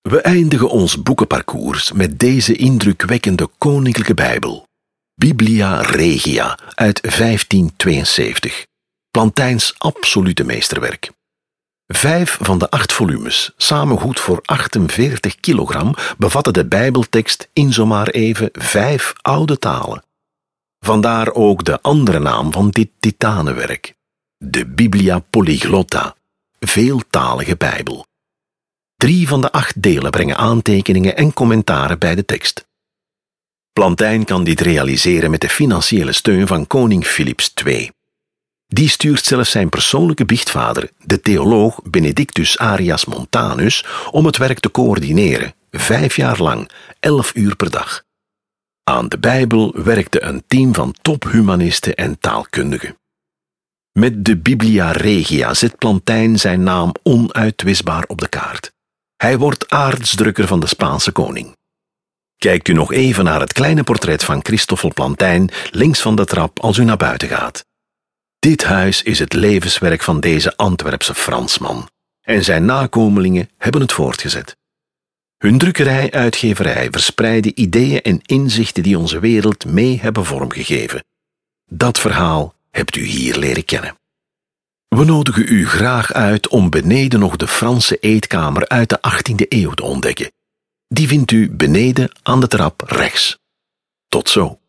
We eindigen ons boekenparcours met deze indrukwekkende Koninklijke Bijbel. Biblia Regia uit 1572. Plantijns absolute meesterwerk. Vijf van de acht volumes, samen goed voor 48 kilogram, bevatten de Bijbeltekst in zomaar even vijf oude talen. Vandaar ook de andere naam van dit titanenwerk, de Biblia Polyglotta, veeltalige Bijbel. Drie van de acht delen brengen aantekeningen en commentaren bij de tekst. Plantijn kan dit realiseren met de financiële steun van koning Philips II. Die stuurt zelfs zijn persoonlijke biechtvader, de theoloog Benedictus Arias Montanus, om het werk te coördineren, vijf jaar lang, elf uur per dag. Aan de Bijbel werkte een team van tophumanisten en taalkundigen. Met de Biblia Regia zet Plantijn zijn naam onuitwisbaar op de kaart. Hij wordt aartsdrukker van de Spaanse koning. Kijkt u nog even naar het kleine portret van Christoffel Plantijn links van de trap als u naar buiten gaat. Dit huis is het levenswerk van deze Antwerpse Fransman en zijn nakomelingen hebben het voortgezet. Hun drukkerij-uitgeverij verspreidde ideeën en inzichten die onze wereld mee hebben vormgegeven. Dat verhaal hebt u hier leren kennen. We nodigen u graag uit om beneden nog de Franse eetkamer uit de 18e eeuw te ontdekken. Die vindt u beneden aan de trap rechts. Tot zo.